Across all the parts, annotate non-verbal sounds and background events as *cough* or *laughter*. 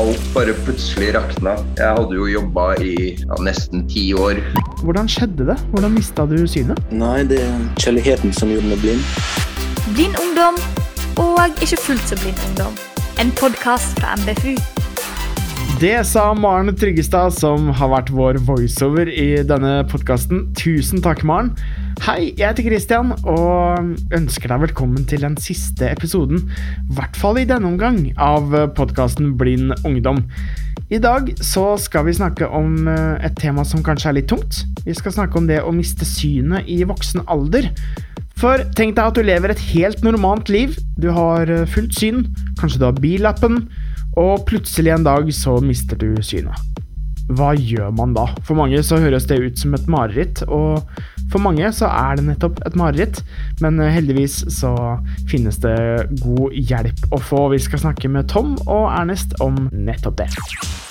alt bare plutselig rakna. Jeg hadde jo jobba i ja, nesten ti år. Hvordan skjedde det? Hvordan mista du synet? Nei, det er kjærligheten som gjorde meg blind. Blind ungdom og ikke fullt så blind ungdom. En podkast fra MBFU. Det sa Maren Tryggestad, som har vært vår voiceover i denne podkasten. Tusen takk, Maren. Hei, jeg heter Christian og ønsker deg velkommen til den siste episoden, i hvert fall i denne omgang, av podkasten Blind ungdom. I dag så skal vi snakke om eh, et tema som kanskje er litt tungt. Vi skal snakke om det å miste synet i voksen alder. For tenk deg at du lever et helt normalt liv. Du har eh, fullt syn, kanskje du har billappen, og plutselig en dag så mister du synet. Hva gjør man da? For mange så høres det ut som et mareritt, og for mange så er det nettopp et mareritt, men eh, heldigvis så finnes det god hjelp å få. Vi skal snakke med Tom og Ernest om nettopp det.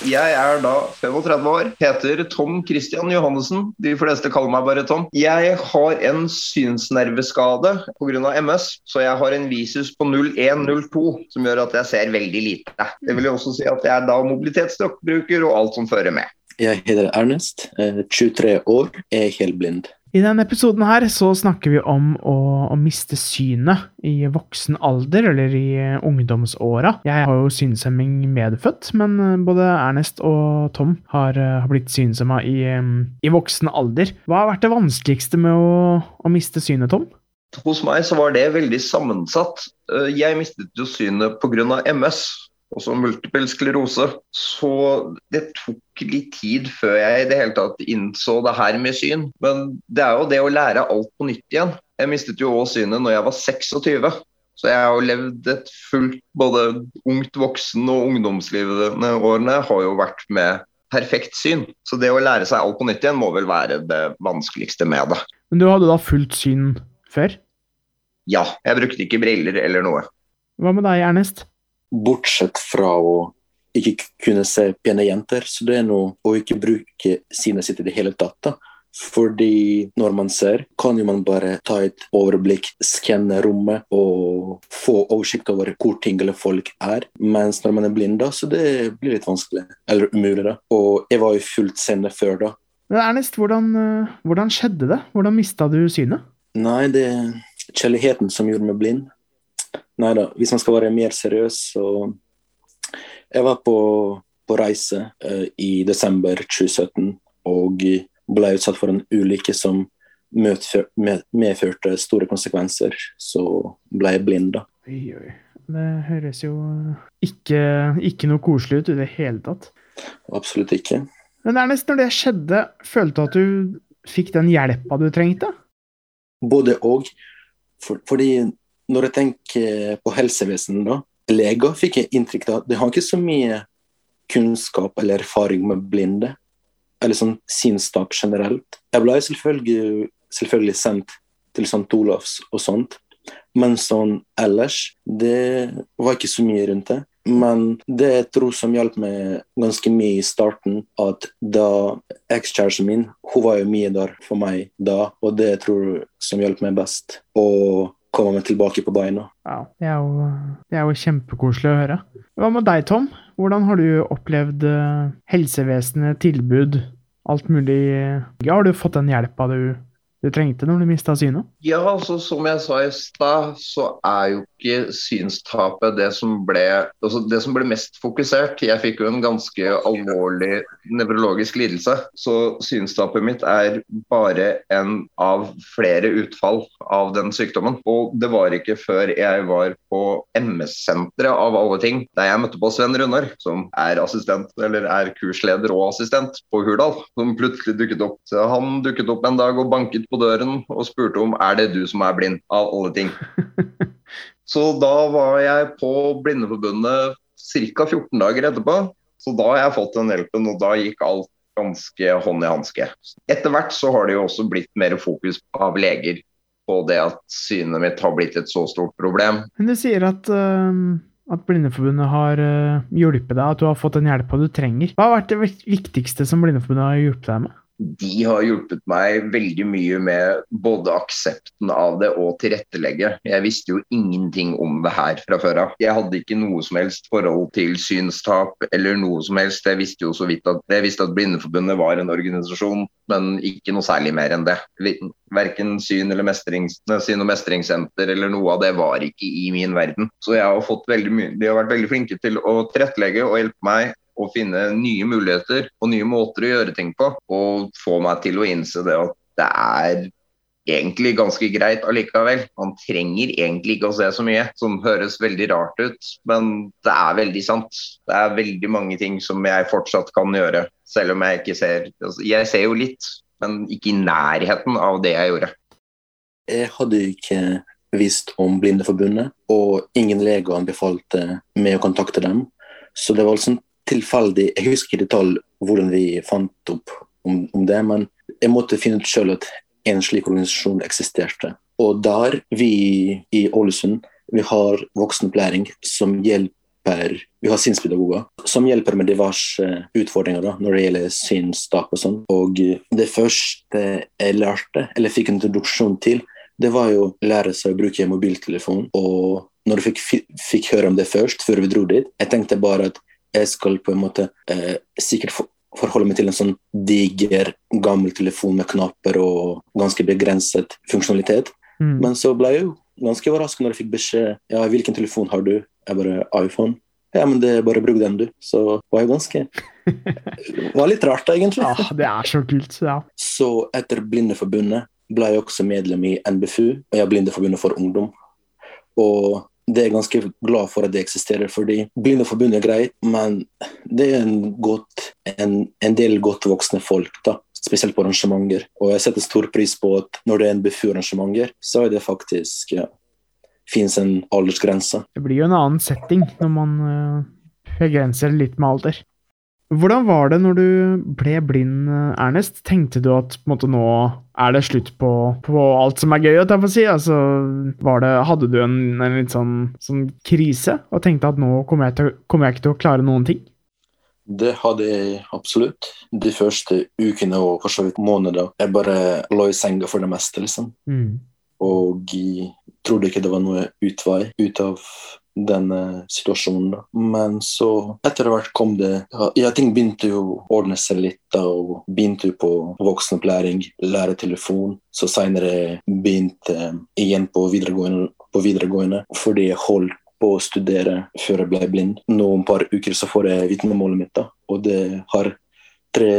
Jeg er da 35 år, heter Tom Christian Johannessen. De fleste kaller meg bare Tom. Jeg har en synsnerveskade pga. MS, så jeg har en visus på 0102 som gjør at jeg ser veldig lite. Det vil jo også si at jeg er da mobilitetsstokkbruker og alt som fører med. Jeg heter Ernest, eh, 23 år, er helt blind. I denne episoden her så snakker vi om å, å miste synet i voksen alder, eller i eh, ungdomsåra. Jeg har jo synshemming medfødt, men eh, både Ernest og Tom har, eh, har blitt synshemma i, i voksen alder. Hva har vært det vanskeligste med å, å miste synet, Tom? Hos meg så var det veldig sammensatt. Jeg mistet jo synet pga. MS, også multiple sklerose. Så det tok litt tid før jeg i det hele tatt innså det her med syn. Men det er jo det å lære alt på nytt igjen. Jeg mistet jo òg synet når jeg var 26. Så jeg har jo levd et fullt både ungt voksen og ungdomslivene årene har jo vært med perfekt syn. Så det å lære seg alt på nytt igjen må vel være det vanskeligste med det. Men du hadde da fullt syn før? Ja, jeg brukte ikke briller eller noe. Hva med deg, Ernest? Bortsett fra å ikke kunne se pene jenter, så det er noe å ikke bruke synet sitt i det hele tatt. da. Fordi når man ser, kan jo man bare ta et overblikk, skanne rommet og få oversikt over hvor ting eller folk er. Mens når man er blind, da, så det blir litt vanskelig. Eller umulig, da. Og jeg var jo fullt seende før da. Men Ernest, hvordan, eh, hvordan skjedde det? Hvordan mista du synet? Nei, det er kjærligheten som gjorde meg blind. Nei da, hvis man skal være mer seriøs, så Jeg var på, på reise eh, i desember 2017 og ble utsatt for en ulykke som medfør, med, medførte store konsekvenser. Så ble jeg blind, da. Oi, oi. Det høres jo ikke, ikke noe koselig ut i det hele tatt. Absolutt ikke. Men Ernest, når det skjedde, følte du at du fikk den hjelpa du trengte? Både og. For, fordi når jeg tenker på helsevesenet, da, leger fikk jeg inntrykk av de har ikke så mye kunnskap eller erfaring med blinde. Eller sånn synstap generelt. Jeg ble selvfølgelig, selvfølgelig sendt til St. Olavs og sånt. Men sånn ellers, det var ikke så mye rundt det. Men det jeg tror som hjalp meg ganske mye i starten, at da ekskjæresten min Hun var jo mye der for meg da, og det jeg tror som hjalp meg best. Å komme meg tilbake på beina. Ja, det er, jo, det er jo kjempekoselig å høre. Hva med deg, Tom? Hvordan har du opplevd eh, helsevesenet, tilbud, alt mulig? Har du fått den hjelpa du, du trengte når du mista synet? Ja, altså som jeg sa i stad, så er jo ikke synstapet det som ble altså det som ble mest fokusert. Jeg fikk jo en ganske alvorlig nevrologisk lidelse, så synstapet mitt er bare en av flere utfall av den sykdommen. Og det var ikke før jeg var på MS-senteret av alle ting, der jeg møtte på Sven Runar, som er assistent, eller er kursleder og assistent på Hurdal, som plutselig dukket opp. Han dukket opp en dag og banket på døren og spurte om er det du som er blind, av alle ting. *laughs* Så da var jeg på Blindeforbundet ca. 14 dager etterpå. Så da har jeg fått den hjelpen, og da gikk alt ganske hånd i hanske. Etter hvert så har det jo også blitt mer fokus av leger på det at synet mitt har blitt et så stort problem. Men du sier at, uh, at Blindeforbundet har uh, hjulpet deg, at du har fått den hjelpa du trenger. Hva har vært det viktigste som Blindeforbundet har hjulpet deg med? De har hjulpet meg veldig mye med både aksepten av det og tilrettelegge. Jeg visste jo ingenting om det her fra før av. Jeg hadde ikke noe som helst forhold til synstap eller noe som helst. Jeg visste jo så vidt at, jeg visste at Blindeforbundet var en organisasjon, men ikke noe særlig mer enn det. Verken syn eller syn- og mestringssenter eller noe av det var ikke i min verden. Så jeg har fått veldig mye, de har vært veldig flinke til å tilrettelegge og hjelpe meg å finne nye muligheter og nye måter å gjøre ting på. Og få meg til å innse det at det er egentlig ganske greit allikevel. Man trenger egentlig ikke å se så mye, som høres veldig rart ut, men det er veldig sant. Det er veldig mange ting som jeg fortsatt kan gjøre, selv om jeg ikke ser altså, Jeg ser jo litt, men ikke i nærheten av det jeg gjorde. Jeg hadde ikke visst om Blindeforbundet, og ingen leger anbefalte meg å kontakte dem. Så det var sånn tilfeldig Jeg husker i detalj hvordan vi fant opp om, om det, men jeg måtte finne ut sjøl at en slik organisasjon eksisterte. Og der, vi i Ålesund, vi har voksenopplæring som hjelper Vi har synspedagoger som hjelper med diverse utfordringer da, når det gjelder synstap og sånn. Og det første jeg lærte, eller fikk en introduksjon til, det var jo å lære seg å bruke mobiltelefon. Og når jeg fikk, fikk høre om det først, før vi dro dit, jeg tenkte bare at jeg skal på en måte eh, sikkert for, forholde meg til en sånn diger, gammel telefon med knapper og ganske begrenset funksjonalitet. Mm. Men så ble jeg jo ganske overrasket når jeg fikk beskjed ja, hvilken telefon har du? Jeg bare iPhone. Ja, men det er bare bruk den, du. Så var jeg ganske *laughs* var litt rart, egentlig. Ja, det er så kult, ja. Så etter Blindeforbundet ble jeg også medlem i NBFU, og jeg er Blindeforbundet for ungdom. Og det er jeg ganske glad for at det eksisterer. fordi Blindeforbundet er greit, men det er en, godt, en, en, del godt voksne folk. da, Spesielt på arrangementer. Og jeg setter stor pris på at når det er en BFU-arrangementer, så er det faktisk ja, fins en aldersgrense. Det blir jo en annen setting når man uh, begrenser litt med alder. Hvordan var det når du ble blind, Ernest? Tenkte du at måte, nå er det slutt på, på, alt som er gøy? Si? Altså, det, hadde du en, en litt sånn, sånn, krise og tenkte at nå kommer jeg, til, kommer jeg ikke til å klare noen ting? Det hadde jeg absolutt. De første ukene og for så vidt måneder. Jeg bare lå i senga for det meste, liksom. Mm. Og jeg trodde ikke det var noe utvei ut av denne situasjonen. Men så etter hvert kom det Ja, ting begynte jo å ordne seg litt. da, og Begynte jo på voksenopplæring, lære telefon. Så seinere begynte igjen på videregående, på videregående fordi jeg holdt på å studere før jeg ble blind. Nå om et par uker så får jeg vitnemålet mitt, da. og det har tre,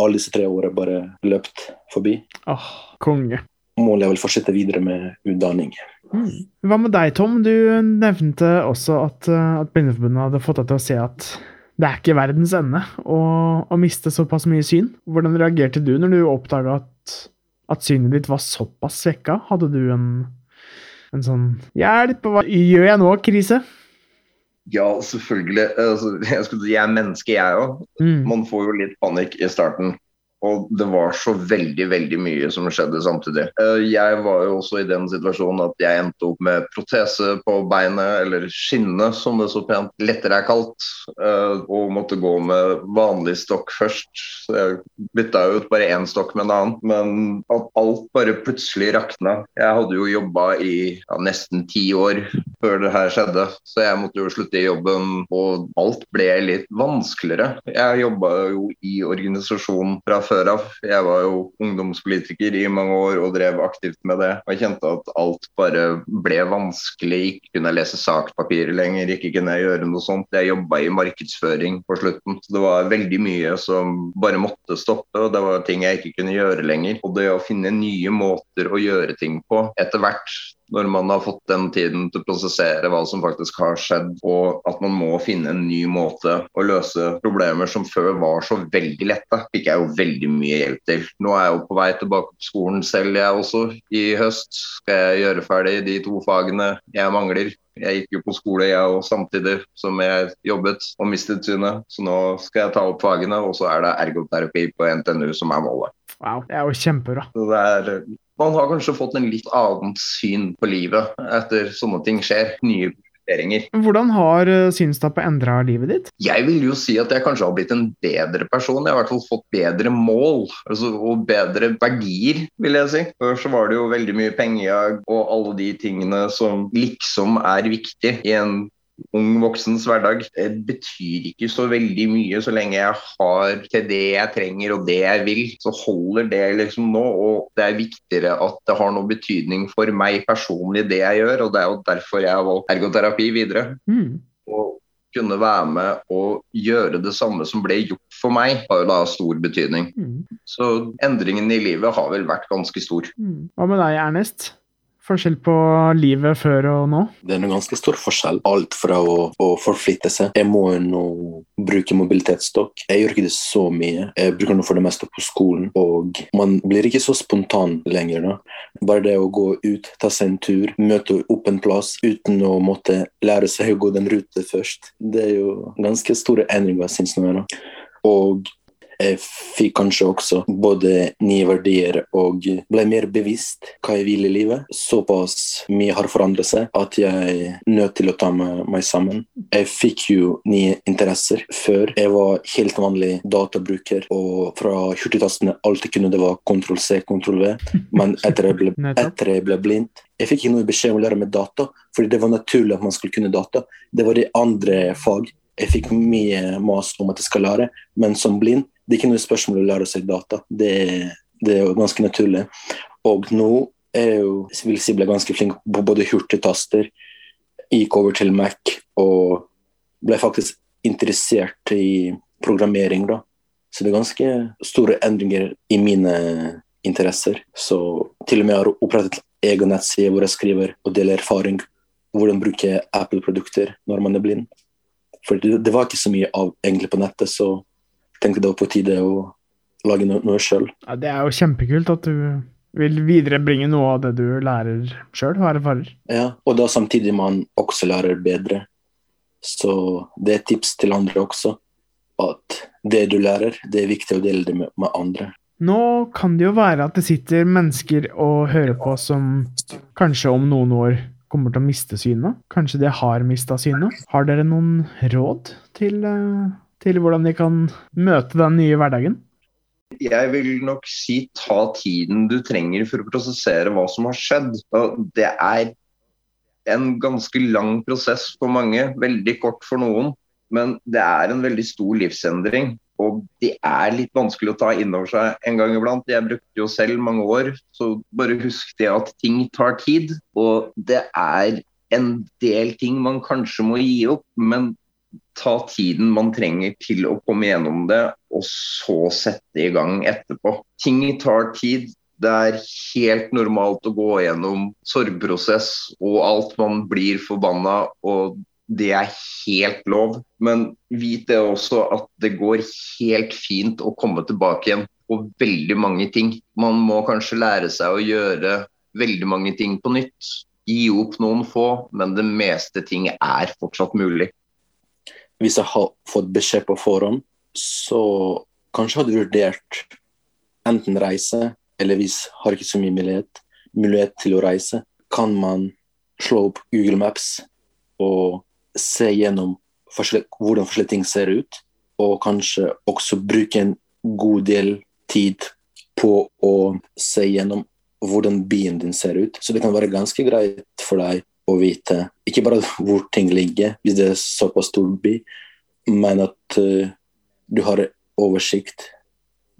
alle disse tre årene bare løpt forbi. Åh, oh, konge. Målet er vel fortsette videre med utdanning. Mm. Hva med deg, Tom? Du nevnte også at, eh, at Blindeforbundet hadde fått deg til å se at det er ikke verdens ende å, å miste såpass mye syn. Hvordan reagerte du når du oppdaga at, at, synet ditt var såpass svekka? Hadde du en, en sånn Hjelp, hva gjør jeg nå? Krise? Ja, selvfølgelig. Altså, jeg, jeg, er menneske, jeg òg. Mm. Man får jo litt panikk i starten. Og det var så veldig veldig mye som skjedde samtidig. Eh, jeg var jo også i den situasjonen at jeg endte opp med protese på beinet, eller skinne som det så pent lettere er kalt, eh, og måtte gå med vanlig stokk først. Så jeg bytta ut bare én stokk med en annen. Men at alt bare plutselig rakna. Jeg hadde jo jobba i ja, nesten ti år før det her skjedde, så jeg måtte jo slutte i jobben, og alt ble litt vanskeligere. Jeg jobba jo i organisasjon fra før før av. Jeg var jo ungdomspolitiker i mange år og drev aktivt med det. Og jeg kjente at alt bare ble vanskelig. Ikke kunne lese sakpapirer lenger, ikke kunne jeg gjøre noe sånt. Jeg jobba i markedsføring på slutten. Så det var veldig mye som bare måtte stoppe, og det var ting jeg ikke kunne gjøre lenger. Og det å finne nye måter å gjøre ting på etter hvert når man har fått den tiden til å prosessere hva som faktisk har skjedd, og at man må finne en ny måte å løse problemer som før var så veldig lette, fikk jeg jo veldig mye hjelp til. Nå er jeg jo på vei tilbake på skolen selv, jeg også. I høst skal jeg gjøre ferdig de to fagene jeg mangler. Jeg gikk jo på skole jeg òg samtidig som jeg jobbet og mistet synet. Så nå skal jeg ta opp fagene, og så er det ergoterapi på NTNU som er målet. Wow, det er jo kjempebra. Så det er man har kanskje fått en litt annet syn på livet etter sånne ting skjer. Nye. Hvordan har synstappet synstapet endra livet ditt? Jeg vil jo si at jeg kanskje har blitt en bedre person. Jeg har i hvert fall fått bedre mål altså, og bedre verdier, vil jeg si. Før så var det jo veldig mye pengejag og alle de tingene som liksom er viktig i en ung voksens hverdag. Det betyr ikke så veldig mye så lenge jeg har til det jeg trenger og det jeg vil. Så holder det liksom nå, og det er viktigere at det har noe betydning for meg personlig det jeg gjør, og det er jo derfor jeg har valgt ergoterapi videre. Mm. Og kunne være med og gjøre det samme som ble gjort for meg, har jo da stor betydning. Mm. Så endringen i livet har vel vært ganske stor. Mm. Hva med deg, Ernest? Forskjell på livet før og nå? Det er en ganske stor forskjell. Alt fra å, å forflytte seg. Jeg må nå bruke mobilitetsstokk. Jeg gjør ikke det så mye. Jeg bruker den for det meste på skolen. Og man blir ikke så spontan lenger. da. Bare det å gå ut, ta seg en tur, møte opp en plass uten å måtte lære seg å gå den rute først. Det er jo ganske store endringer, syns jeg. da. Og jeg fikk kanskje også både nye verdier og ble mer bevisst hva jeg vil i livet. Såpass mye har forandret seg at jeg er nødt til å ta meg, sammen. Jeg fikk jo nye interesser før. Jeg var helt vanlig databruker, og fra hurtigtastene alltid kunne det var kontroll C, kontroll V. Men *laughs* etter jeg ble, etter jeg ble blind jeg fikk ikke noe beskjed om å lære meg data, fordi det var naturlig at man skulle kunne data. Det var de andre fag. Jeg fikk mye mas om at jeg skal lære, men som blind det er ikke noe spørsmål å lære seg data. Det, det er jo ganske naturlig. Og nå er jo, vil si, ble ganske flink på både hurtigtaster, gikk over til Mac og ble faktisk interessert i programmering. da. Så det er ganske store endringer i mine interesser. Så til og med har jeg opprettet egen nettside hvor jeg skriver og deler erfaring. Hvordan bruke Apple-produkter når man er blind. For det, det var ikke så mye av egentlig på nettet, så tenkte det var på tide å lage noe, noe sjøl. Ja, det er jo kjempekult at du vil viderebringe noe av det du lærer sjøl og erfarer. Ja, og da samtidig man også lærer bedre. Så det er et tips til andre også. At det du lærer, det er viktig å dele det med, med andre. Nå kan det jo være at det sitter mennesker og hører på som kanskje om noen år kommer til å miste synet. Kanskje de har mista synet. Har dere noen råd til, eh, til hvordan de kan møte den nye hverdagen? Jeg vil nok si ta tiden du trenger for å prosessere hva som har skjedd. Og det er en ganske lang prosess for mange, veldig kort for noen. Men det er en veldig stor livsendring. Og det er litt vanskelig å ta inn over seg en gang iblant. Jeg brukte jo selv mange år, så bare husk det at ting tar tid. Og det er en del ting man kanskje må gi opp, men ta tiden man trenger til å komme gjennom det, og så sette i gang etterpå. Ting tar tid. Det er helt normalt å gå gjennom sorgprosess og alt man blir forbanna, og det er helt lov. Men vit det også at det går helt fint å komme tilbake igjen på veldig mange ting. Man må kanskje lære seg å gjøre veldig mange ting på nytt. Gi opp noen få, men det meste ting er fortsatt mulig. Hvis jeg har fått beskjed på forhånd, så kanskje hadde vurdert enten reise, eller hvis har ikke så mye mulighet, mulighet til å reise, kan man slå opp Google Maps og se gjennom hvordan forskjellige ting ser ut, og kanskje også bruke en god del tid på å se gjennom hvordan byen din ser ut. Så det kan være ganske greit for deg å vite ikke bare *laughs* hvor ting ligger, hvis det er såpass stor by, men at uh, du har oversikt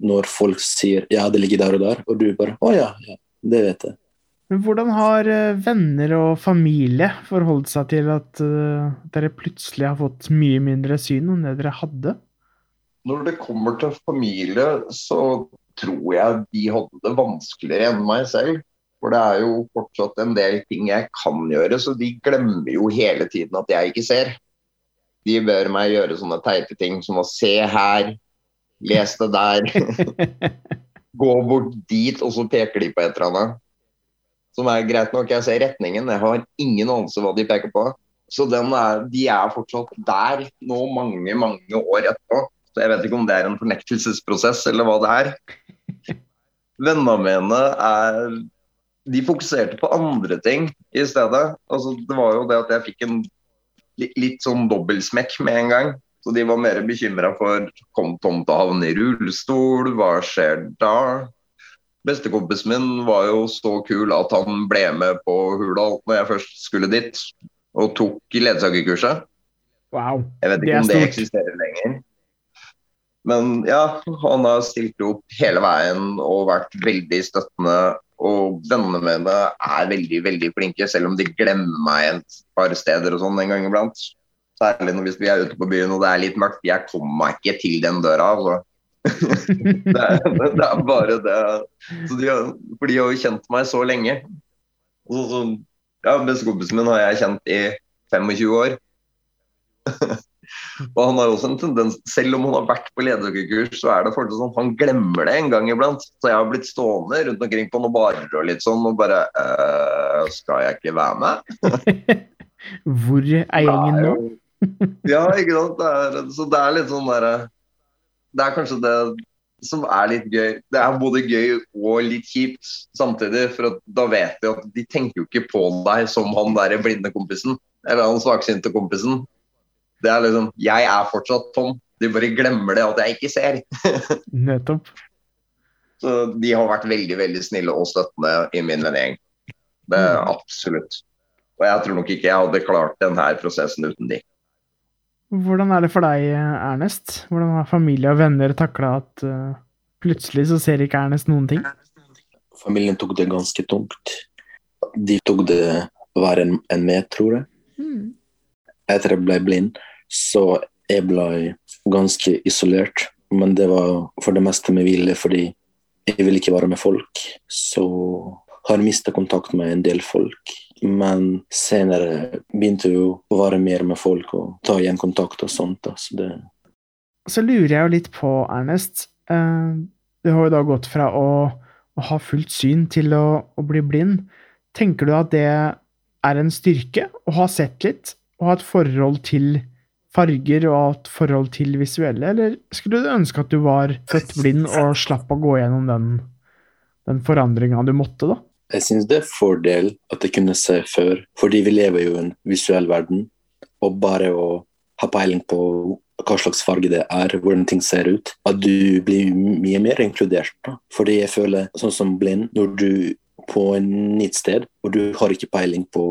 når folk sier 'ja, det ligger der og der', og du bare 'å ja, ja, det vet jeg'. Men hvordan har eh, venner og familie forholdt seg til at uh, dere plutselig har fått mye mindre syn enn det dere hadde? Når det kommer til familie, så tror jeg de hadde det vanskeligere enn meg selv. For det er jo fortsatt en del ting jeg kan gjøre, så de glemmer jo hele tiden at jeg ikke ser. De ber meg gjøre sånne teite ting som å se her, les det der, *laughs* gå bort dit, og så peker de på et eller annet. Som er greit nok, jeg ser retningen, jeg har ingen anelse hva de peker på. Så den er, de er fortsatt der nå mange, mange år etterpå. Så jeg vet ikke om det er en fornektelsesprosess eller hva det er. *laughs* Vennene mine er De fokuserte på andre ting i stedet. Altså, det var jo det at jeg fikk en li- litt sånn dobbeltsmekk med en gang. Så de var mer bekymra for kom Tom til å havne i rullestol, hva skjer da? Bestekompisen min var jo så kul at han ble med på Hurdal når jeg først skulle dit, og tok ledsagerkurset. Wow. Jeg vet ikke det om det eksisterer lenger. Men ja, han har stilt opp hele veien og vært veldig støttende. Og vennene mine er veldig veldig flinke, selv om de glemmer meg et par steder og sånn en gang iblant. Særlig når hvis vi er ute på byen og det er litt mørkt. Jeg kommer meg ikke til den døra. Altså. *laughs* det, er, det er bare det. Så de har, for de har jo kjent meg så lenge. Og så, ja, Bestekompisen min har jeg kjent i 25 år. *laughs* Og han har også en tendens, Selv om han har vært på lederkurs, så er det fortsatt sånn han glemmer det en gang iblant. Så jeg har blitt stående rundt omkring på noen barer og litt sånn og bare «Øh, Skal jeg ikke være med? *laughs* Hvor er gjengen nå? Ja, ikke sant. Det er, så det er litt sånn derre Det er kanskje det som er litt gøy. Det er både gøy og litt kjipt samtidig. For at da vet de at de tenker jo ikke på deg som han der blinde kompisen. Eller han svaksynte kompisen. Det er liksom Jeg er fortsatt Tom. De bare glemmer det at jeg ikke ser. *laughs* Nettopp. Så de har vært veldig, veldig snille og støttende i min vennegjeng. Det er absolutt. Og jeg tror nok ikke jeg hadde klart denne prosessen uten de. Hvordan er det for deg, Ernest? Hvordan har familie og venner takla at uh, plutselig så ser ikke Ernest noen ting? Familien tok det ganske tungt. De tok det verre enn meg, tror jeg. Etter jeg ble blind, så jeg ble ganske isolert. Men det var for det meste med vilje, fordi jeg ville ikke være med folk. Så har mista kontakt med en del folk. Men senere begynte jeg å være mer med folk og ta igjen kontakt og sånt. Så det, Så lurer jeg jo litt på, Ernest Det Du har jo da gått fra å, å ha fullt syn til å, å bli blind. Tenker du at det er en styrke å ha sett litt, og ha et forhold til farger og et forhold til visuelle, eller skulle du ønske at du var født blind og slapp å gå gjennom den, den forandringa du måtte, da? jeg syns det er fordel at jeg kunne se før, fordi vi lever jo i en visuell verden. Og bare å ha peiling på hva slags farge det er, hvordan ting ser ut, at du blir mye mer inkludert. da. Fordi jeg føler, sånn som blind, når du på en nytt sted, og du har ikke peiling på,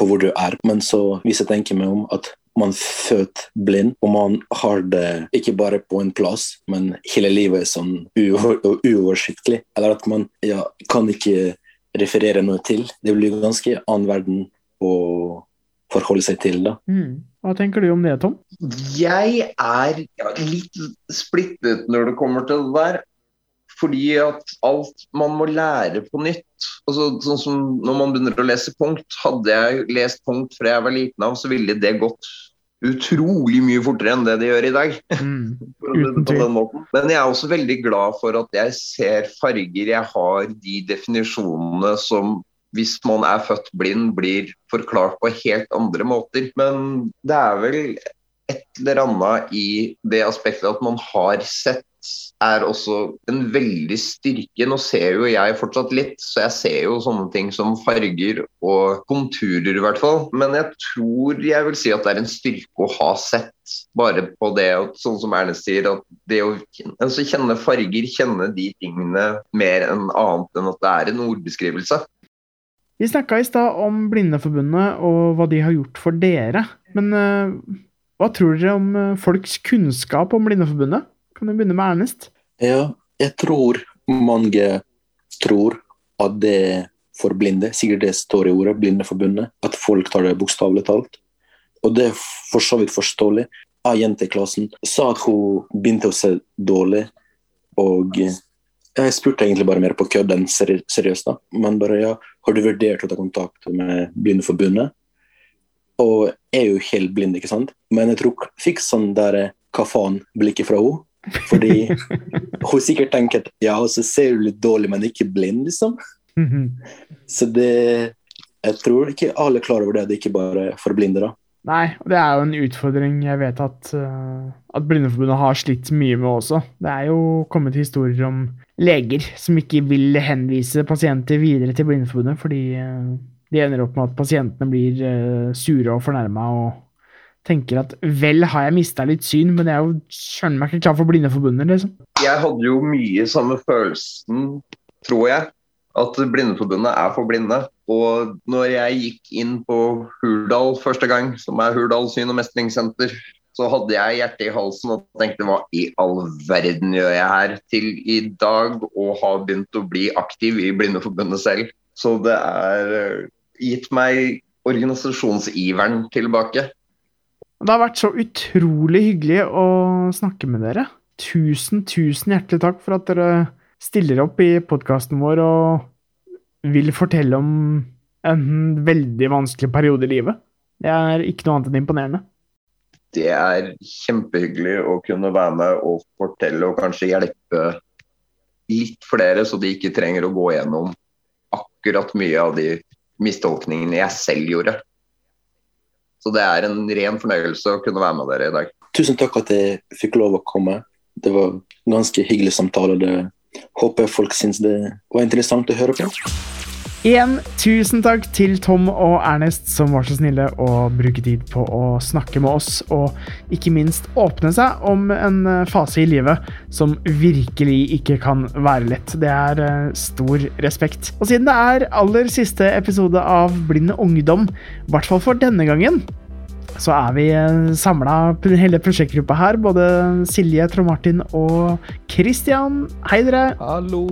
på hvor du er. Men så, hvis jeg tenker meg om at man født blind, og man har det ikke bare på en plass, men hele livet er sånn uoversiktlig, eller at man ja, kan ikke referere noe til. Det blir ganske annen verden å forholde seg til, da. Mm. Hva tenker du om det, Tom? Jeg er litt splittet når det kommer til det der. Fordi at alt man må lære på nytt altså, Sånn som når man begynner å lese punkt. Hadde jeg lest punkt fra jeg var liten av, så ville det gått utrolig mye fortere enn det det gjør i dag. Mm. *laughs* Men jeg er også veldig glad for at jeg ser farger. Jeg har de definisjonene som hvis man er født blind, blir forklart på helt andre måter. Men det er vel et eller annet i det aspektet at man har sett er også en veldig styrke. Nå ser jo jeg fortsatt litt, så jeg ser jo sånne ting som farger og konturer i hvert fall. Men jeg tror jeg vil si at det er en styrke å ha sett. Bare på det, sånn som Ernest sier, at det å altså kjenne farger, kjenne de tingene mer enn annet enn at det er en ordbeskrivelse. Vi snakka i stad om Blindeforbundet og hva de har gjort for dere. Men eh, hva tror dere om eh, folks kunnskap om Blindeforbundet? Kan du begynne med Ernest? Ja, jeg tror mange tror at det for blinde, sikkert det står i ordet, Blindeforbundet, at folk tar det bokstavelig talt. Og det er for så vidt forståelig. Ei jente i klassen sa at hun begynte å se dårlig, og jeg spurte egentlig bare mer på kødd enn seri seriøst, da. Men bare ja, har du vurdert å ta kontakt med Blindeforbundet? Og jeg er jo helt blind, ikke sant? Men jeg tror jeg fikk sånn der hva faen-blikket fra henne. Fordi hun sikkert tenker at ja, og så ser du litt dårlig, men ikke blind, liksom. Så det Jeg tror ikke alle er klar over det. Det er ikke bare for blinde, da. Nei, og det er jo en utfordring jeg vet at, uh, at Blindeforbundet har slitt mye med også. Det er jo kommet historier om leger som ikke vil henvise pasienter videre til Blindeforbundet fordi uh, de ender opp med at pasientene blir uh, sure og fornærma og tenker at vel har jeg mista litt syn, men jeg er jo skjønner meg ikke klar for Blindeforbundet, liksom. Jeg hadde jo mye samme følelsen, tror jeg, at Blindeforbundet er for blinde. Og når jeg gikk inn på Hurdal første gang, som er Hurdal syn- og mestringssenter, så hadde jeg hjertet i halsen og tenkte hva i all verden gjør jeg her? Til i dag og har begynt å bli aktiv i Blindeforbundet selv. Så det er eh, gitt meg organisasjonsiveren tilbake. Det har vært så utrolig hyggelig å snakke med dere. Tusen, tusen hjertelig takk for at dere stiller opp i podkasten vår og vil fortelle om en veldig vanskelig periode i livet. Det er ikke noe annet enn imponerende. Det er kjempehyggelig å kunne være med og fortelle og kanskje hjelpe litt flere, så de ikke trenger å gå gjennom akkurat mye av de mistolkningene jeg selv gjorde. Så det er en ren fornøyelse å kunne være med dere i dag. Tusen takk at jeg fikk lov å komme. Det var en ganske hyggelig samtale. Det håper jeg folk syns det var interessant å høre på. Igjen, tusen takk til Tom og Ernest som var så snille å bruke tid på å snakke med oss, og ikke minst åpne seg om en eh, fase i livet som virkelig ikke kan være lett. Det er eh, stor respekt. Og siden det er aller siste episode av Blind ungdom, i hvert fall for denne gangen, så er vi samla, hele prosjektgruppa her. Både Silje, Trond Martin og Christian. Hei, dere. Hallo.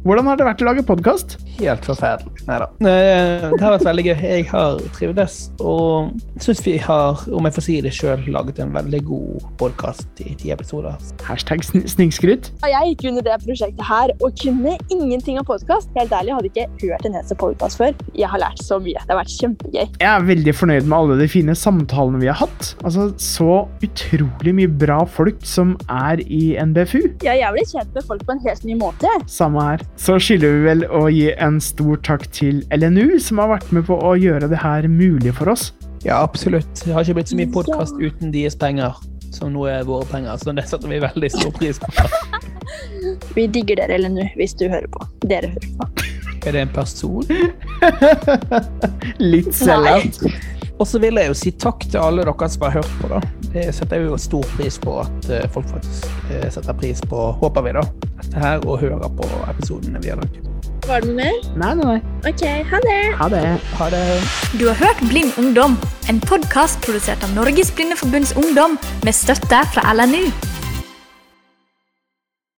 Hvordan har det vært å lage podkast? Helt forferdelig. Nei da. Det har vært veldig gøy. Jeg har trivdes, og syns vi har, om jeg får si det sjøl, laget en veldig god podkast i ti episoder. Hashtag sn snikskryt. Jeg gikk under det prosjektet her og kunne ingenting om podkast. Helt ærlig, jeg hadde ikke hørt en eneste podkast før. Jeg har lært så mye. Det har vært kjempegøy. Jeg er veldig fornøyd med alle de fine samtalene vi har hatt. Altså, Så utrolig mye bra folk som er i NBFU. Ja, jeg ble kjent med folk på en helt ny måte. Samme her. Så skylder vi vel å gi en stor takk til LNU, som har vært med på å gjøre det her mulig for oss. Ja, absolutt. Det har ikke blitt så mye podkast uten deres penger, som nå er våre penger. Så det setter vi veldig stor pris på. *laughs* Vi digger dere, LNU, hvis du hører på. Dere hører på. Er det en person? *laughs* Litt sellout. Og så vil jeg jo si takk til alle dere som har hørt på. da. Det setter jeg jo stor pris på at eh, folk faktisk eh, setter pris på, håper vi, da, dette her, og hører på episodene vi har laget. Var det noe mer? Nei, nei, nei. OK, ha det. Ha det. Ha det. Du har hørt Blind ungdom, en podkast produsert av Norges Blindeforbunds Ungdom med støtte fra LNU.